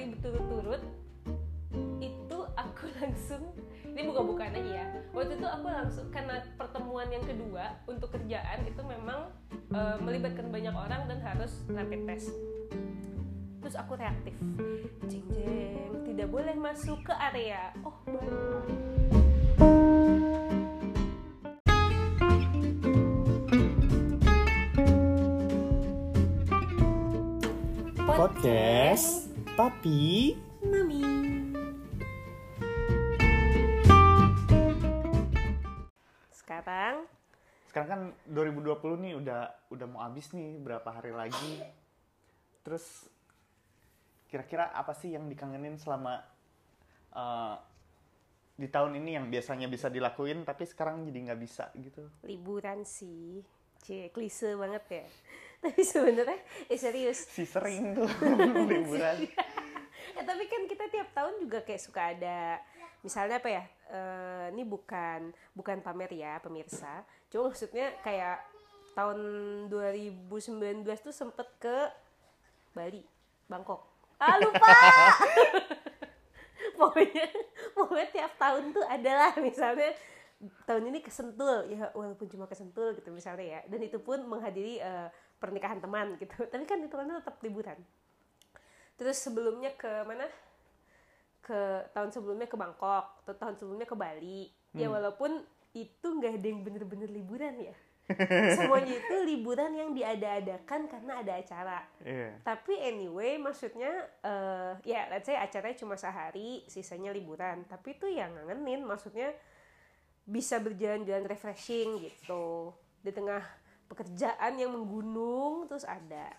hari berturut-turut itu aku langsung ini buka-bukaan aja ya waktu itu aku langsung karena pertemuan yang kedua untuk kerjaan itu memang uh, melibatkan banyak orang dan harus rapid test. Terus aku reaktif. Jeng jeng tidak boleh masuk ke area. Oh podcast tapi mami. Sekarang? Sekarang kan 2020 nih udah udah mau habis nih berapa hari lagi. Terus kira-kira apa sih yang dikangenin selama uh, di tahun ini yang biasanya bisa dilakuin tapi sekarang jadi nggak bisa gitu? Liburan sih. Cie, klise banget ya. Tapi sebenarnya eh serius. Si sering tuh liburan ya tapi kan kita tiap tahun juga kayak suka ada misalnya apa ya uh, ini bukan bukan pamer ya pemirsa. Cuma maksudnya kayak tahun 2019 tuh sempet ke Bali Bangkok. Ah lupa! Pokoknya pokoknya tiap tahun tuh adalah misalnya tahun ini kesentul ya walaupun cuma kesentul gitu misalnya ya. Dan itu pun menghadiri uh, pernikahan teman gitu. Tapi kan itu kan tetap liburan terus sebelumnya ke mana? Ke tahun sebelumnya ke Bangkok atau tahun sebelumnya ke Bali. Ya hmm. ya walaupun itu nggak ada yang bener-bener liburan ya. Semuanya itu liburan yang diada-adakan karena ada acara. Yeah. tapi anyway maksudnya uh, ya let's say acaranya cuma sehari sisanya liburan. Tapi itu yang ngangenin maksudnya bisa berjalan-jalan refreshing gitu. Di tengah pekerjaan yang menggunung terus ada.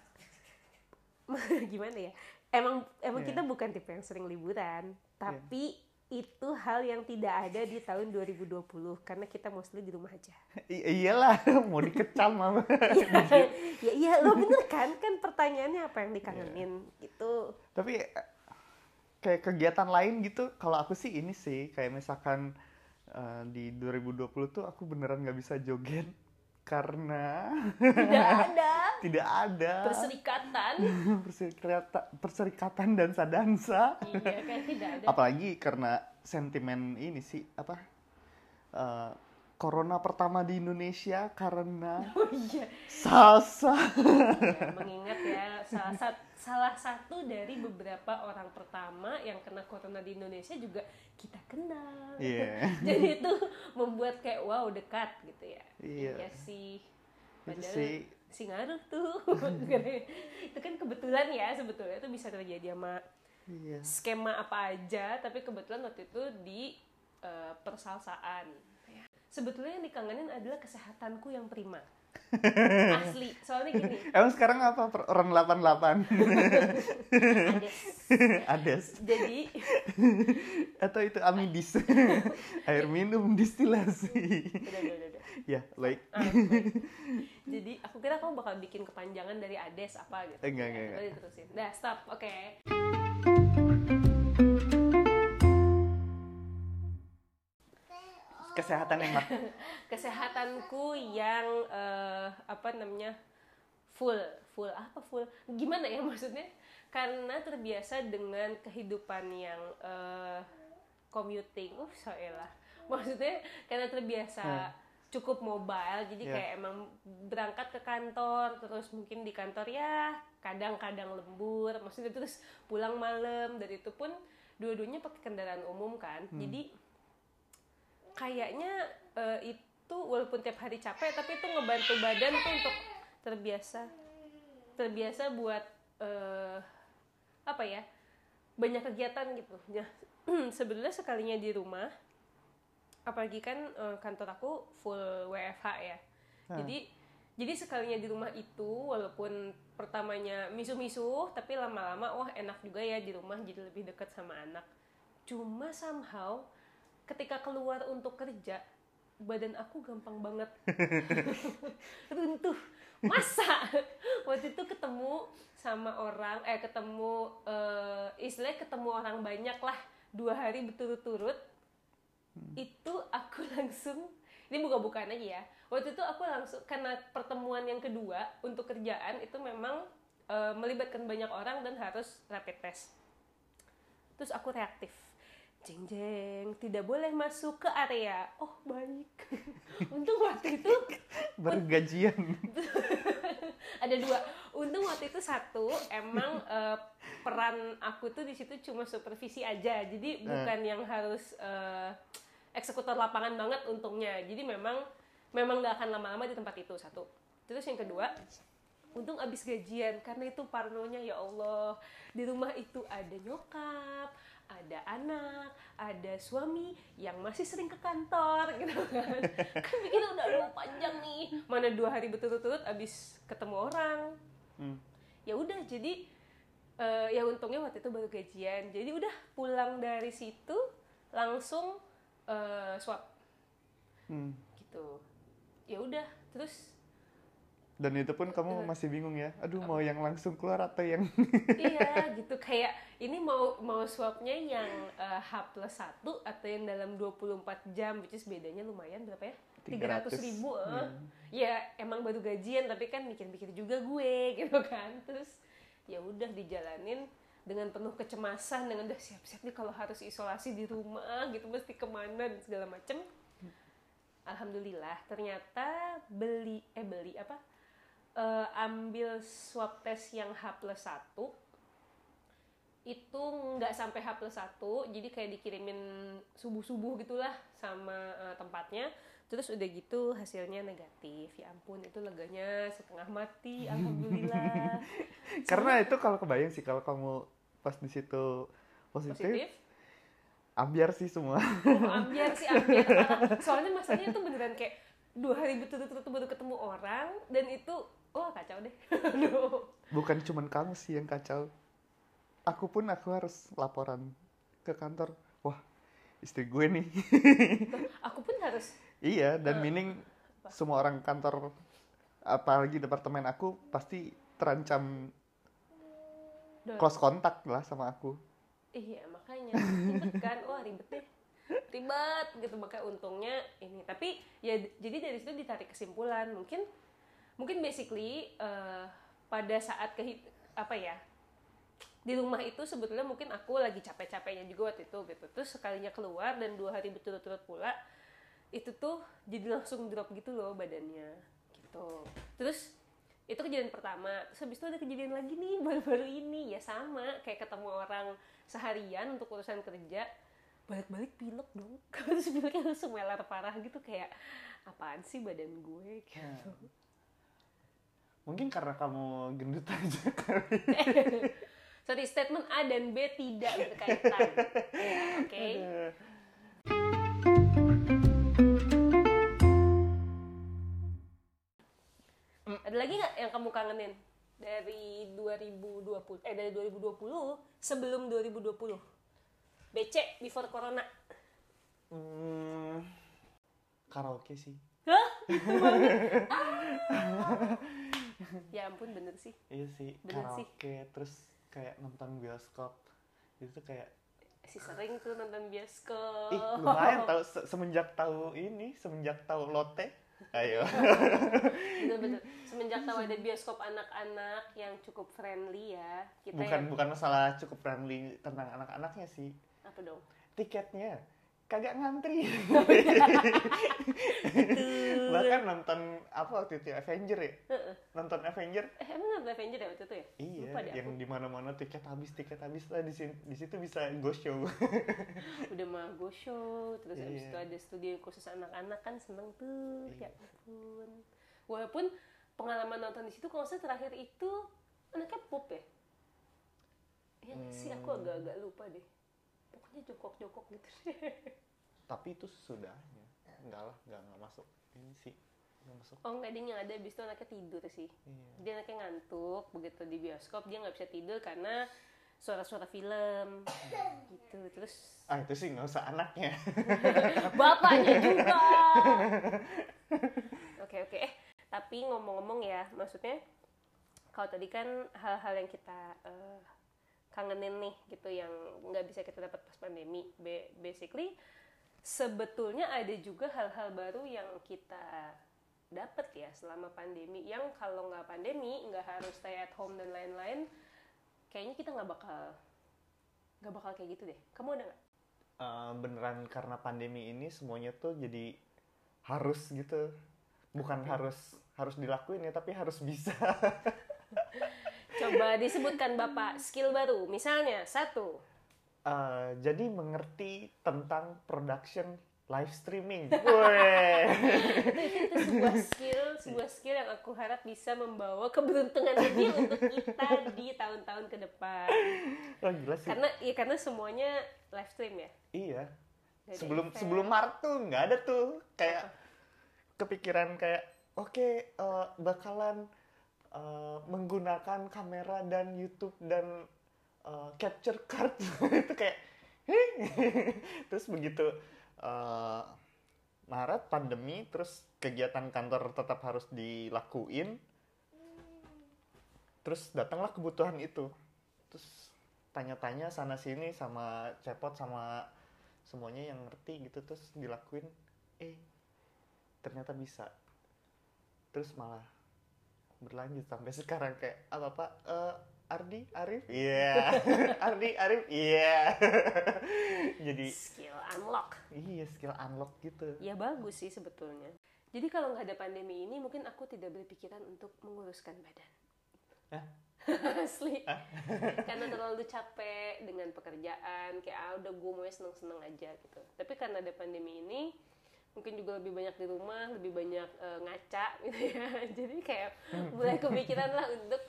Gimana ya emang emang yeah. kita bukan tipe yang sering liburan tapi yeah itu hal yang tidak ada di tahun 2020 karena kita mostly di rumah aja. I iyalah, mau dikecam apa? ya, ya iya, lo bener kan? Kan pertanyaannya apa yang dikangenin yeah. gitu. Tapi kayak kegiatan lain gitu, kalau aku sih ini sih kayak misalkan uh, di 2020 tuh aku beneran nggak bisa joget karena tidak ada tidak ada perserikatan perserikatan perserikatan dansa dansa iya kayak tidak ada apalagi karena sentimen ini sih apa uh, corona pertama di Indonesia karena oh, iya. salsa ya, mengingat ya salah satu salah satu dari beberapa orang pertama yang kena corona di Indonesia juga kita kenal. Yeah. Jadi itu membuat kayak wow dekat gitu ya. Iya. Ya sih. Padahal sih. si ngaruh tuh. itu kan kebetulan ya sebetulnya itu bisa terjadi sama yeah. skema apa aja, tapi kebetulan waktu itu di uh, persalsaan. Sebetulnya yang dikangenin adalah kesehatanku yang prima asli soalnya gini emang sekarang apa orang 88 ades ades jadi atau itu amidis air minum distilasi udah, udah, udah. Ya baik ah, jadi aku kira kamu bakal bikin kepanjangan dari ades apa gitu. Enggak enggak, enggak. diterusin. Dah stop. Oke. Okay. kesehatan yang kesehatanku yang uh, apa namanya full. Full apa full? Gimana ya maksudnya? Karena terbiasa dengan kehidupan yang uh, commuting. Uh so lah maksudnya karena terbiasa hmm. Cukup mobile jadi yeah. kayak emang berangkat ke kantor terus mungkin di kantor ya kadang-kadang lembur maksudnya terus pulang malam dan itu pun dua-duanya pakai kendaraan umum kan hmm. jadi kayaknya uh, itu walaupun tiap hari capek tapi itu ngebantu badan tuh untuk terbiasa terbiasa buat uh, apa ya banyak kegiatan gitu ya sebenarnya sekalinya di rumah apalagi kan uh, kantor aku full WFH ya. Hmm. jadi jadi sekalinya di rumah itu walaupun pertamanya misu-misu tapi lama-lama wah enak juga ya di rumah jadi lebih dekat sama anak. Cuma somehow ketika keluar untuk kerja badan aku gampang banget. Runtuh. Masa? Waktu itu ketemu sama orang eh ketemu uh, istilahnya ketemu orang banyak lah. Dua hari berturut-turut hmm. itu aku langsung ini buka-bukaan aja ya. Waktu itu aku langsung karena pertemuan yang kedua untuk kerjaan itu memang uh, melibatkan banyak orang dan harus rapid test. Terus aku reaktif. Jeng jeng tidak boleh masuk ke area. Oh baik. Untung waktu itu bergajian ada dua. Untung waktu itu satu emang eh, peran aku tuh di situ cuma supervisi aja. Jadi bukan yang harus eh, eksekutor lapangan banget untungnya. Jadi memang memang nggak akan lama-lama di tempat itu satu. Terus yang kedua untung abis gajian karena itu parnonya ya Allah. Di rumah itu ada nyokap ada anak ada suami yang masih sering ke kantor gitu kan. Kan bikin udah aduh panjang nih. Mana dua hari berturut-turut abis ketemu orang. Hmm. ya udah jadi eh, ya untungnya waktu itu baru gajian. Jadi udah pulang dari situ langsung eh, swab. Hmm. gitu. Ya udah terus dan itu pun kamu masih bingung ya. Aduh mau yang langsung keluar atau yang iya gitu. Kayak ini mau mau swabnya yang eh, H plus 1 atau yang dalam 24 jam which is bedanya lumayan berapa ya? 300 300. ribu eh. ya emang baru gajian tapi kan mikir-mikir juga gue gitu kan. Terus ya udah dijalanin dengan penuh kecemasan dengan udah siap-siap nih kalau harus isolasi di rumah gitu mesti ke mana dan segala macem. Alhamdulillah ternyata beli eh beli apa eh, ambil swab test yang H plus 1 itu nggak sampai H plus 1 jadi kayak dikirimin subuh-subuh gitulah sama eh, tempatnya. Terus udah gitu hasilnya negatif. Ya ampun itu leganya setengah mati alhamdulillah. Karena itu kalau kebayang sih kalau kamu pas di situ positif, positif? ambiar sih semua. Oh, ambiar sih ambiar. Soalnya masalahnya itu beneran kayak dua hari berturut-turut baru ketemu orang dan itu wah kacau deh. Bukan cuman kamu sih yang kacau. Aku pun aku harus laporan ke kantor. Wah istri gue nih. Aku pun harus. Iya dan meaning semua orang kantor apalagi departemen aku pasti terancam close kontak lah sama aku. Iya makanya. Ribet kan, wah ribet deh, ribet gitu. Makanya untungnya ini. Tapi ya jadi dari situ ditarik kesimpulan. Mungkin mungkin basically eh, pada saat ke apa ya di rumah itu sebetulnya mungkin aku lagi capek-capeknya juga waktu itu gitu. Terus sekalinya keluar dan dua hari berturut-turut pula itu tuh jadi langsung drop gitu loh badannya gitu. Terus itu kejadian pertama. Terus habis itu ada kejadian lagi nih baru-baru ini. Ya sama kayak ketemu orang seharian untuk urusan kerja. Balik-balik pilek dong. Terus pileknya langsung melar parah gitu kayak apaan sih badan gue? Gitu mungkin karena kamu gendut aja kali. Sorry statement A dan B tidak berkaitan. Oke ada lagi nggak yang kamu kangenin dari 2020 eh dari 2020 sebelum 2020 BC before corona. Hmm, karaoke sih. Hah? ya ampun bener sih. Iya sih Bener sih. karaoke terus kayak nonton bioskop. Itu tuh kayak si sering tuh nonton bioskop. Ih lumayan tahu se- semenjak tahu ini semenjak tahu lotte. Ayo. Bener-bener semenjak tahu ada bioskop anak-anak yang cukup friendly ya kita bukan yang bukan masalah cukup friendly tentang anak-anaknya sih. Apa dong? Tiketnya kagak ngantri. Bahkan nonton apa waktu itu Avenger ya? Heeh. nonton Avenger? Eh emang nonton Avenger ya waktu itu ya? Iya Lupa deh yang di mana-mana tiket habis tiket habis lah di sini di situ bisa go show. Udah mah go show terus abis Iya. itu ada studio khusus anak-anak kan seneng tuh Iya. ya ampun. Walaupun pengalaman nonton di situ kalau saya terakhir itu anaknya pop ya? Ya nggak sih? Aku Hmm. agak-agak lupa deh. Pokoknya jongkok-jongkok gitu deh tapi itu sudahnya enggak lah enggak enggak masuk. Ini sih enggak masuk. Oh enggak dia yang ada abis itu anaknya tidur sih. Iya. Dia anaknya ngantuk begitu di bioskop dia nggak bisa tidur karena suara-suara film. Gitu terus ah itu sih nggak usah anaknya. Bapaknya juga. Oke oke. Eh tapi ngomong-ngomong ya maksudnya kalau tadi kan hal-hal yang kita eh, kangenin nih gitu yang nggak bisa kita dapat pas pandemi. Ba- basically sebetulnya ada juga hal-hal baru yang kita dapat ya selama pandemi. Yang kalau nggak pandemi nggak harus stay at home dan lain-lain kayaknya kita nggak bakal nggak bakal kayak gitu deh. Kamu ada nggak? Eh, beneran karena pandemi ini semuanya tuh jadi harus gitu. Bukan harus harus dilakuin ya tapi harus bisa coba disebutkan bapak skill baru. Misalnya satu. Eh, jadi mengerti tentang production live streaming. Weh. itu sebuah skill sebuah skill yang aku harap bisa membawa keberuntungan lebih untuk kita di tahun-tahun ke depan. Wah, gila sih. Karena ya karena semuanya live stream ya? Iya. Ada sebelum event. sebelum Maret tuh nggak ada tuh. Kayak kepikiran kayak oke eh, bakalan eh, menggunakan kamera dan YouTube dan eh, capture card. Itu kayak terus begitu eh, Maret pandemi terus kegiatan kantor tetap harus dilakuin. Terus datanglah kebutuhan itu. Terus tanya-tanya sana sini sama cepot sama semuanya yang ngerti gitu terus dilakuin. Eh ternyata bisa. Terus malah berlanjut sampai sekarang kayak apa pak Eh, Ardi Arif? Iya. Ardi Arif? Iya. Jadi skill unlock. Iya skill unlock gitu. Ya bagus sih sebetulnya. Jadi kalau nggak ada pandemi ini mungkin aku tidak berpikiran untuk menguruskan badan. Hah? asli. Karena terlalu capek dengan pekerjaan kayak ah udah gue mau seneng-seneng aja gitu. Tapi karena ada pandemi ini mungkin juga lebih banyak di rumah lebih banyak eh, ngaca gitu ya. Jadi kayak mulai kepikiran lah untuk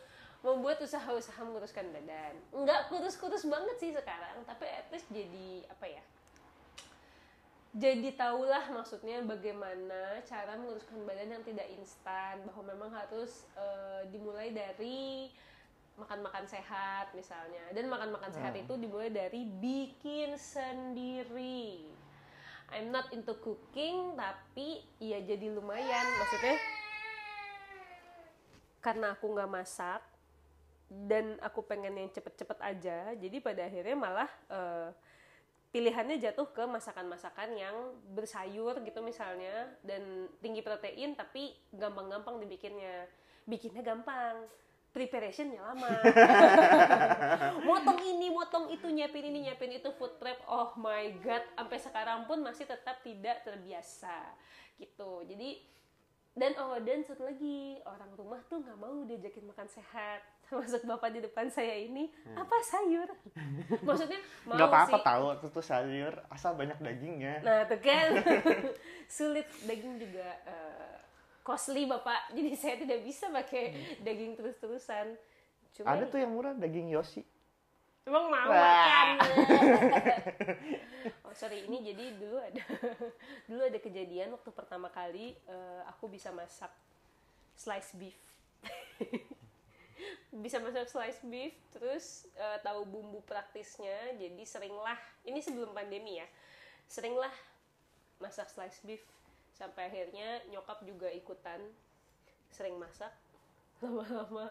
membuat usaha-usaha menguruskan badan. Nggak kurus-kurus banget sih sekarang tapi at least jadi apa ya jadi tahulah maksudnya bagaimana cara menguruskan badan yang tidak instan bahwa memang harus eh, dimulai dari makan-makan sehat misalnya. Dan makan-makan sehat Hmm. itu dimulai dari bikin sendiri I'm not into cooking tapi ya jadi lumayan. Maksudnya karena aku nggak masak dan aku pengen yang cepet-cepet aja jadi pada akhirnya malah eh, pilihannya jatuh ke masakan-masakan yang bersayur gitu misalnya dan tinggi protein tapi gampang-gampang dibikinnya. Bikinnya gampang preparationnya lama. Motong ini motong itu nyiapin ini nyiapin itu food prep. Oh my god sampai sekarang pun masih tetap tidak terbiasa gitu. Jadi dan oh dan satu lagi orang rumah tuh nggak mau diajakin makan sehat. Termasuk bapak di depan saya ini apa sayur? Maksudnya mau Hmm. nggak apa-apa sih. tahu itu tuh sayur asal banyak dagingnya. Nah tuh kan. Sulit daging juga eh, costly bapak. Jadi saya tidak bisa pakai daging terus-terusan. Cuma ada tuh yang murah daging Yoshi. Emang mau Wah. makan? Oh sorry ini jadi dulu ada dulu ada kejadian waktu pertama kali eh, aku bisa masak slice beef. Bisa masak slice beef terus eh, tahu bumbu praktisnya. Jadi seringlah ini sebelum pandemi ya seringlah masak slice beef sampai akhirnya nyokap juga ikutan sering masak lama-lama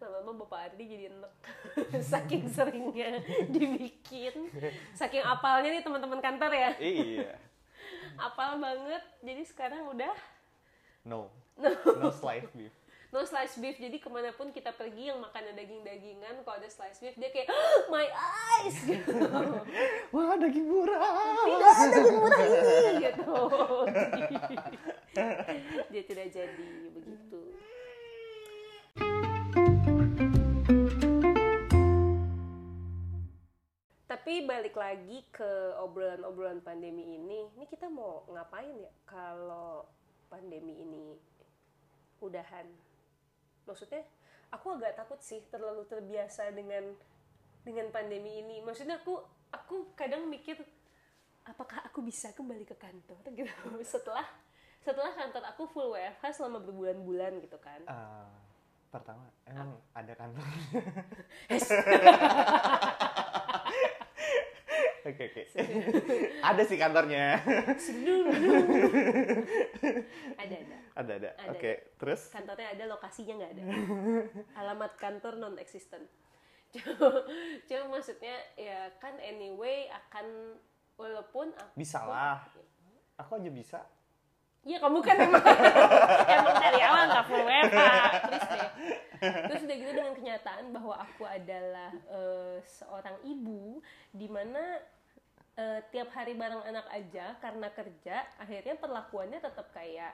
lama-lama bapak Ardi jadi enek. Saking seringnya dibikin saking apalnya nih teman-teman kantor ya. Iya. Apal banget jadi sekarang udah no. No, no slice beef no slice beef. Jadi ke mana pun kita pergi yang makannya daging-dagingan kalau ada slice beef dia kayak "Ah, my eyes. Gitu. Wah daging murah. Tidak ada daging murah ini. Gitu. Dia tidak jadi begitu. Tapi balik lagi ke obrolan-obrolan pandemi ini. Ini kita mau ngapain ya kalau pandemi ini udahan maksudnya aku agak takut sih terlalu terbiasa dengan dengan pandemi ini. Maksudnya aku aku kadang mikir apakah aku bisa kembali ke kantor? Gitu. Setelah setelah kantor aku full WFH selama berbulan-bulan gitu kan. Eh, pertama emang ada kantor oke oke. Ada sih kantornya. Ada ada. Ada ada. Ada. oke terus? Kantornya ada lokasinya nggak ada. Alamat kantor non existent cuma, cuma maksudnya ya kan anyway akan walaupun aku bisa lah. Aku aja bisa Iya kamu kan emang emang dari awal nggak full WFH terus deh. Terus udah gitu dengan kenyataan bahwa aku adalah eh, seorang ibu di mana eh, tiap hari bareng anak aja karena kerja akhirnya perlakuannya tetap kayak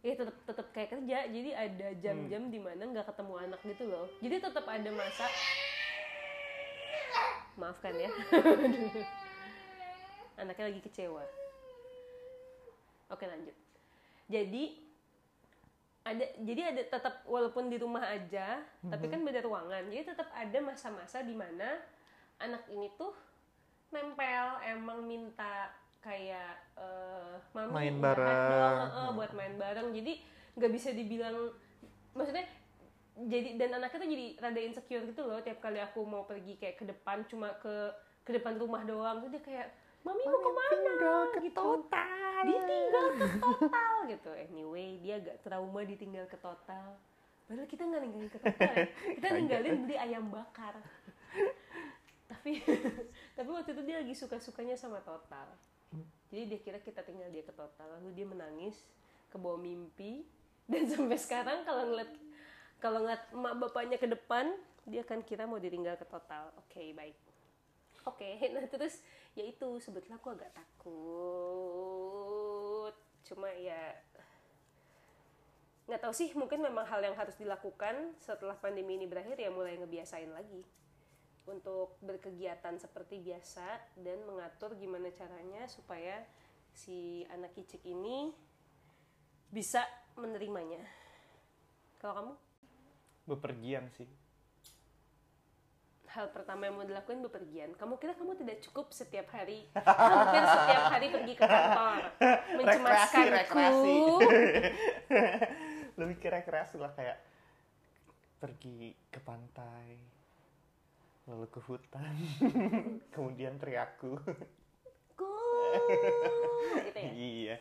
ya tetap tetap kayak kerja. Jadi ada jam-jam di mana nggak ketemu anak gitu loh. Jadi tetap ada masa maafkan ya. Anaknya lagi kecewa Oke lanjut. Jadi ada jadi ada tetap walaupun di rumah aja, tapi kan beda ruangan. Jadi tetap ada masa-masa di mana anak ini tuh nempel emang minta kayak eh mami Main bareng. dong, eh, buat main bareng. Jadi nggak bisa dibilang maksudnya jadi dan anaknya tuh jadi rada insecure gitu loh tiap kali aku mau pergi kayak ke depan cuma ke ke depan rumah doang tuh dia kayak mami mau ke mana ke gitu total. Ditinggal ke total gitu. Anyway dia agak trauma ditinggal ke total. Padahal kita nggak ninggalin ke total ya. kita ninggalin beli ayam bakar. Tapi tapi waktu itu dia lagi suka sukanya sama total. Jadi dia kira kita tinggal dia ke total. Lalu dia menangis ke bawah mimpi. Dan sampai sekarang kalau ngeliat kalau ngeliat emak bapaknya ke depan dia akan kira mau ditinggal ke total. Oke baik. Oke, nah terus ya itu. Sebetulnya aku agak takut. Cuma ya nggak tahu sih, mungkin memang hal yang harus dilakukan setelah pandemi ini berakhir ya mulai ngebiasain lagi untuk berkegiatan seperti biasa dan mengatur gimana caranya supaya si anak kicik ini bisa menerimanya. Kalau kamu? Bepergian sih. Hal pertama yang mau dilakuin bepergian. Kamu kira kamu tidak cukup setiap hari, hampir setiap hari pergi ke kantor, mencemaskanku. rekreasi. Lebih ke rekreasi lah kayak pergi ke pantai, lalu ke hutan, kemudian teriaku. Ku, gitu ya. iya.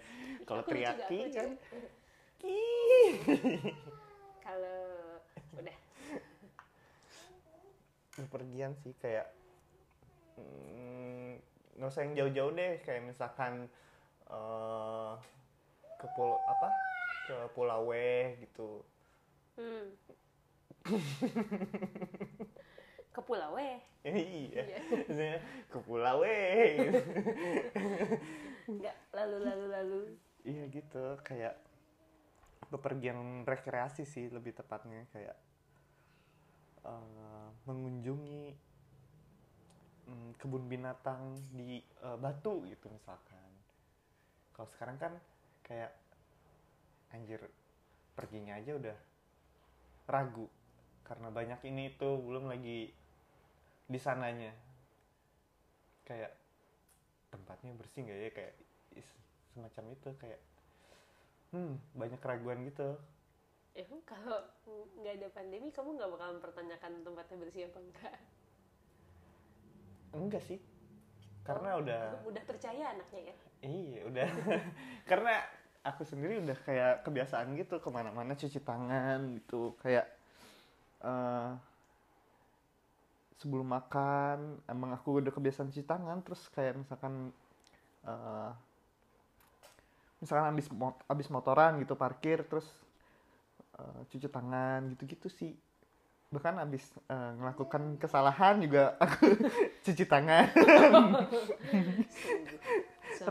Kalau teriaki kan. Kalau udah, bepergian sih kayak mm, nggak usah yang jauh-jauh deh kayak misalkan eh, ke pulau apa ke Pulau W gitu hmm. ke pulau eh. iya Iya. Ke Pulau W gitu. Enggak, lalu lalu lalu. iya gitu kayak bepergian rekreasi sih lebih tepatnya kayak eh, mengunjungi mm, kebun binatang di eh, Batu gitu misalkan. Kalau sekarang kan kayak anjir perginya aja udah ragu. Karena banyak ini itu belum lagi di sananya. Kayak tempatnya bersih nggak ya? Kayak semacam itu kayak hmm banyak keraguan gitu Emang kalau nggak ada pandemi, kamu nggak bakal mempertanyakan tempatnya bersih apa enggak? enggak sih karena Oh, udah udah percaya anaknya ya. iya udah karena aku sendiri udah kayak kebiasaan gitu ke mana-mana cuci tangan gitu kayak eh sebelum makan emang aku udah kebiasaan cuci tangan terus kayak misalkan eh misalkan habis mot- habis motoran gitu parkir terus eh, cuci tangan gitu-gitu sih bahkan eh, melakukan kesalahan juga aku cuci tangan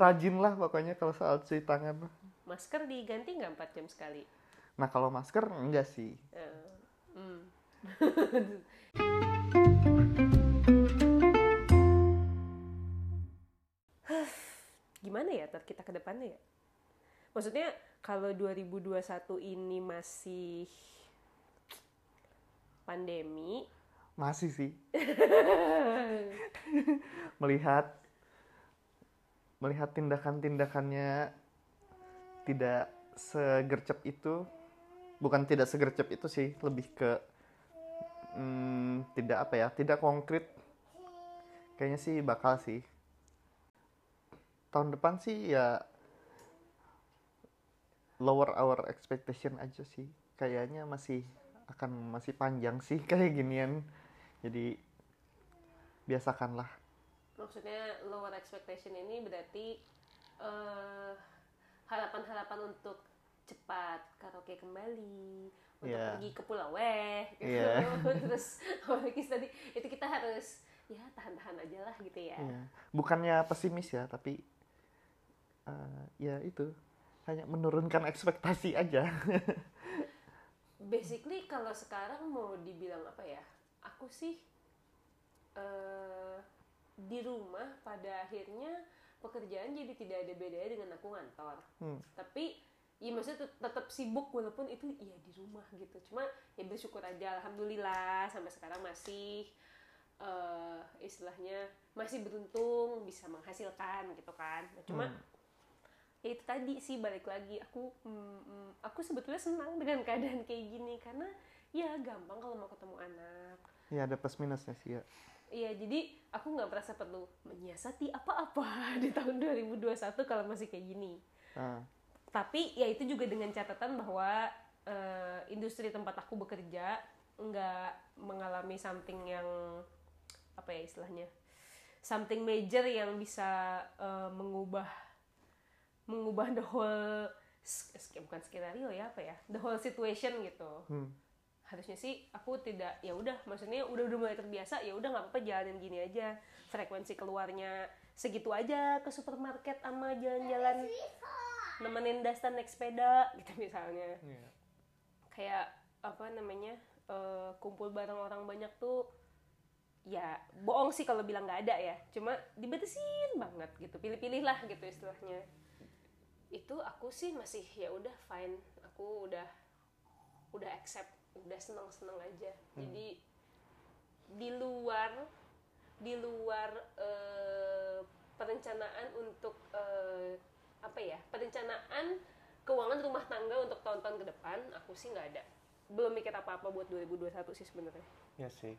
rajin lah pokoknya kalau soal cuci tangan masker diganti nggak 4 jam sekali? nah kalau masker enggak sih Eh, hmm. Gimana ya kita ke depannya ya? Maksudnya kalau 2021 ini masih pandemi, masih sih. Melihat melihat tindakan-tindakannya tidak segercep itu bukan tidak segercep itu sih lebih ke hmm, tidak apa ya tidak konkret. Kayaknya sih bakal sih. Tahun depan sih ya lower our expectation aja sih kayaknya masih akan masih panjang sih kayak ginian jadi biasakanlah maksudnya lower expectation ini berarti eh, harapan-harapan harapan untuk cepat karaoke kembali untuk Iya. pergi ke Pulau Weh gitu. Iya. terus apalagi tadi itu kita harus ya tahan-tahan aja lah gitu ya Iya. Bukannya pesimis ya, tapi eh, ya itu hanya menurunkan ekspektasi aja. basically kalau sekarang mau dibilang apa ya aku sih eh di rumah pada akhirnya pekerjaan jadi tidak ada bedanya dengan aku ngantor Hmm. tapi ya maksudnya tet- tetap sibuk walaupun itu ya di rumah gitu cuma ya bersyukur aja alhamdulillah sampai sekarang masih eh istilahnya masih beruntung bisa menghasilkan gitu kan Nah, cuma Hmm. Ya itu tadi sih balik lagi aku mm, mm, aku sebetulnya senang dengan keadaan kayak gini karena ya gampang kalau mau ketemu anak Ya ada plus minusnya sih ya. Iya, jadi aku nggak merasa perlu menyiasati apa-apa di tahun 2021 kalau masih kayak gini. Ah, Tapi ya itu juga dengan catatan bahwa eh, industri tempat aku bekerja nggak mengalami something yang apa ya istilahnya, something major yang bisa eh, mengubah mengubah the whole bukan skenario ya apa ya, the whole situation gitu. Hmm. harusnya sih aku tidak ya udah maksudnya udah udah mulai terbiasa ya udah nggak apa-apa jalanin gini aja. Frekuensi keluarnya segitu aja ke supermarket sama jalan-jalan nemenin Dastan naik sepeda gitu misalnya. Iya. kayak apa namanya eh, kumpul bareng orang banyak tuh ya bohong sih kalau bilang nggak ada ya. Cuma dibatasin banget gitu pilih-pilih lah gitu istilahnya itu aku sih masih ya udah fine. Aku udah udah accept udah seneng-seneng aja. Jadi di luar di luar eh, perencanaan untuk eh, apa ya perencanaan keuangan rumah tangga untuk tahun-tahun ke depan aku sih nggak ada. Belum mikir apa-apa buat 2021 sih sebenarnya. Ya sih.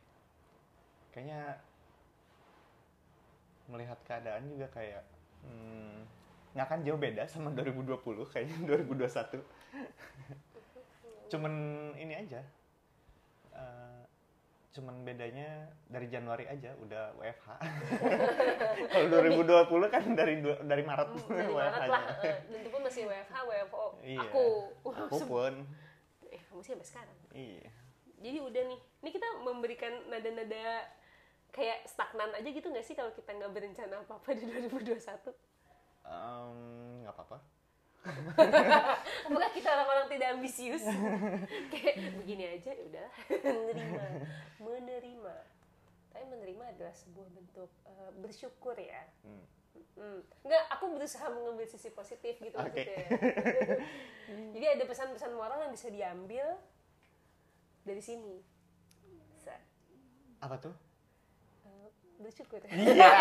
Kayaknya melihat keadaan juga kayak hmm, nggak akan jauh beda sama 2020 kayaknya 2021. cuman ini aja. eh, cuman bedanya dari Januari aja udah WFH. Kalau 2020 kan dari dua- dari Maret Hmm, dari Maret WFH-nya. lah eh, dan itu pun masih WFH WFO Iya. aku Aku pun. eh kamu sih sampai sekarang Iya. jadi udah nih ini kita memberikan nada-nada kayak stagnan aja gitu nggak sih kalau kita nggak berencana apa-apa di 2021 Nggak apa-apa. apakah kita orang-orang tidak ambisius kayak begini aja ya udah menerima menerima tapi menerima adalah sebuah bentuk eh, bersyukur ya Hmm. Hmm. Nggak, aku berusaha mengambil sisi positif gitu Oke. maksudnya. Jadi ada pesan-pesan moral yang bisa diambil dari sini. Sa- Apa tuh? eh, bersyukur. Iya.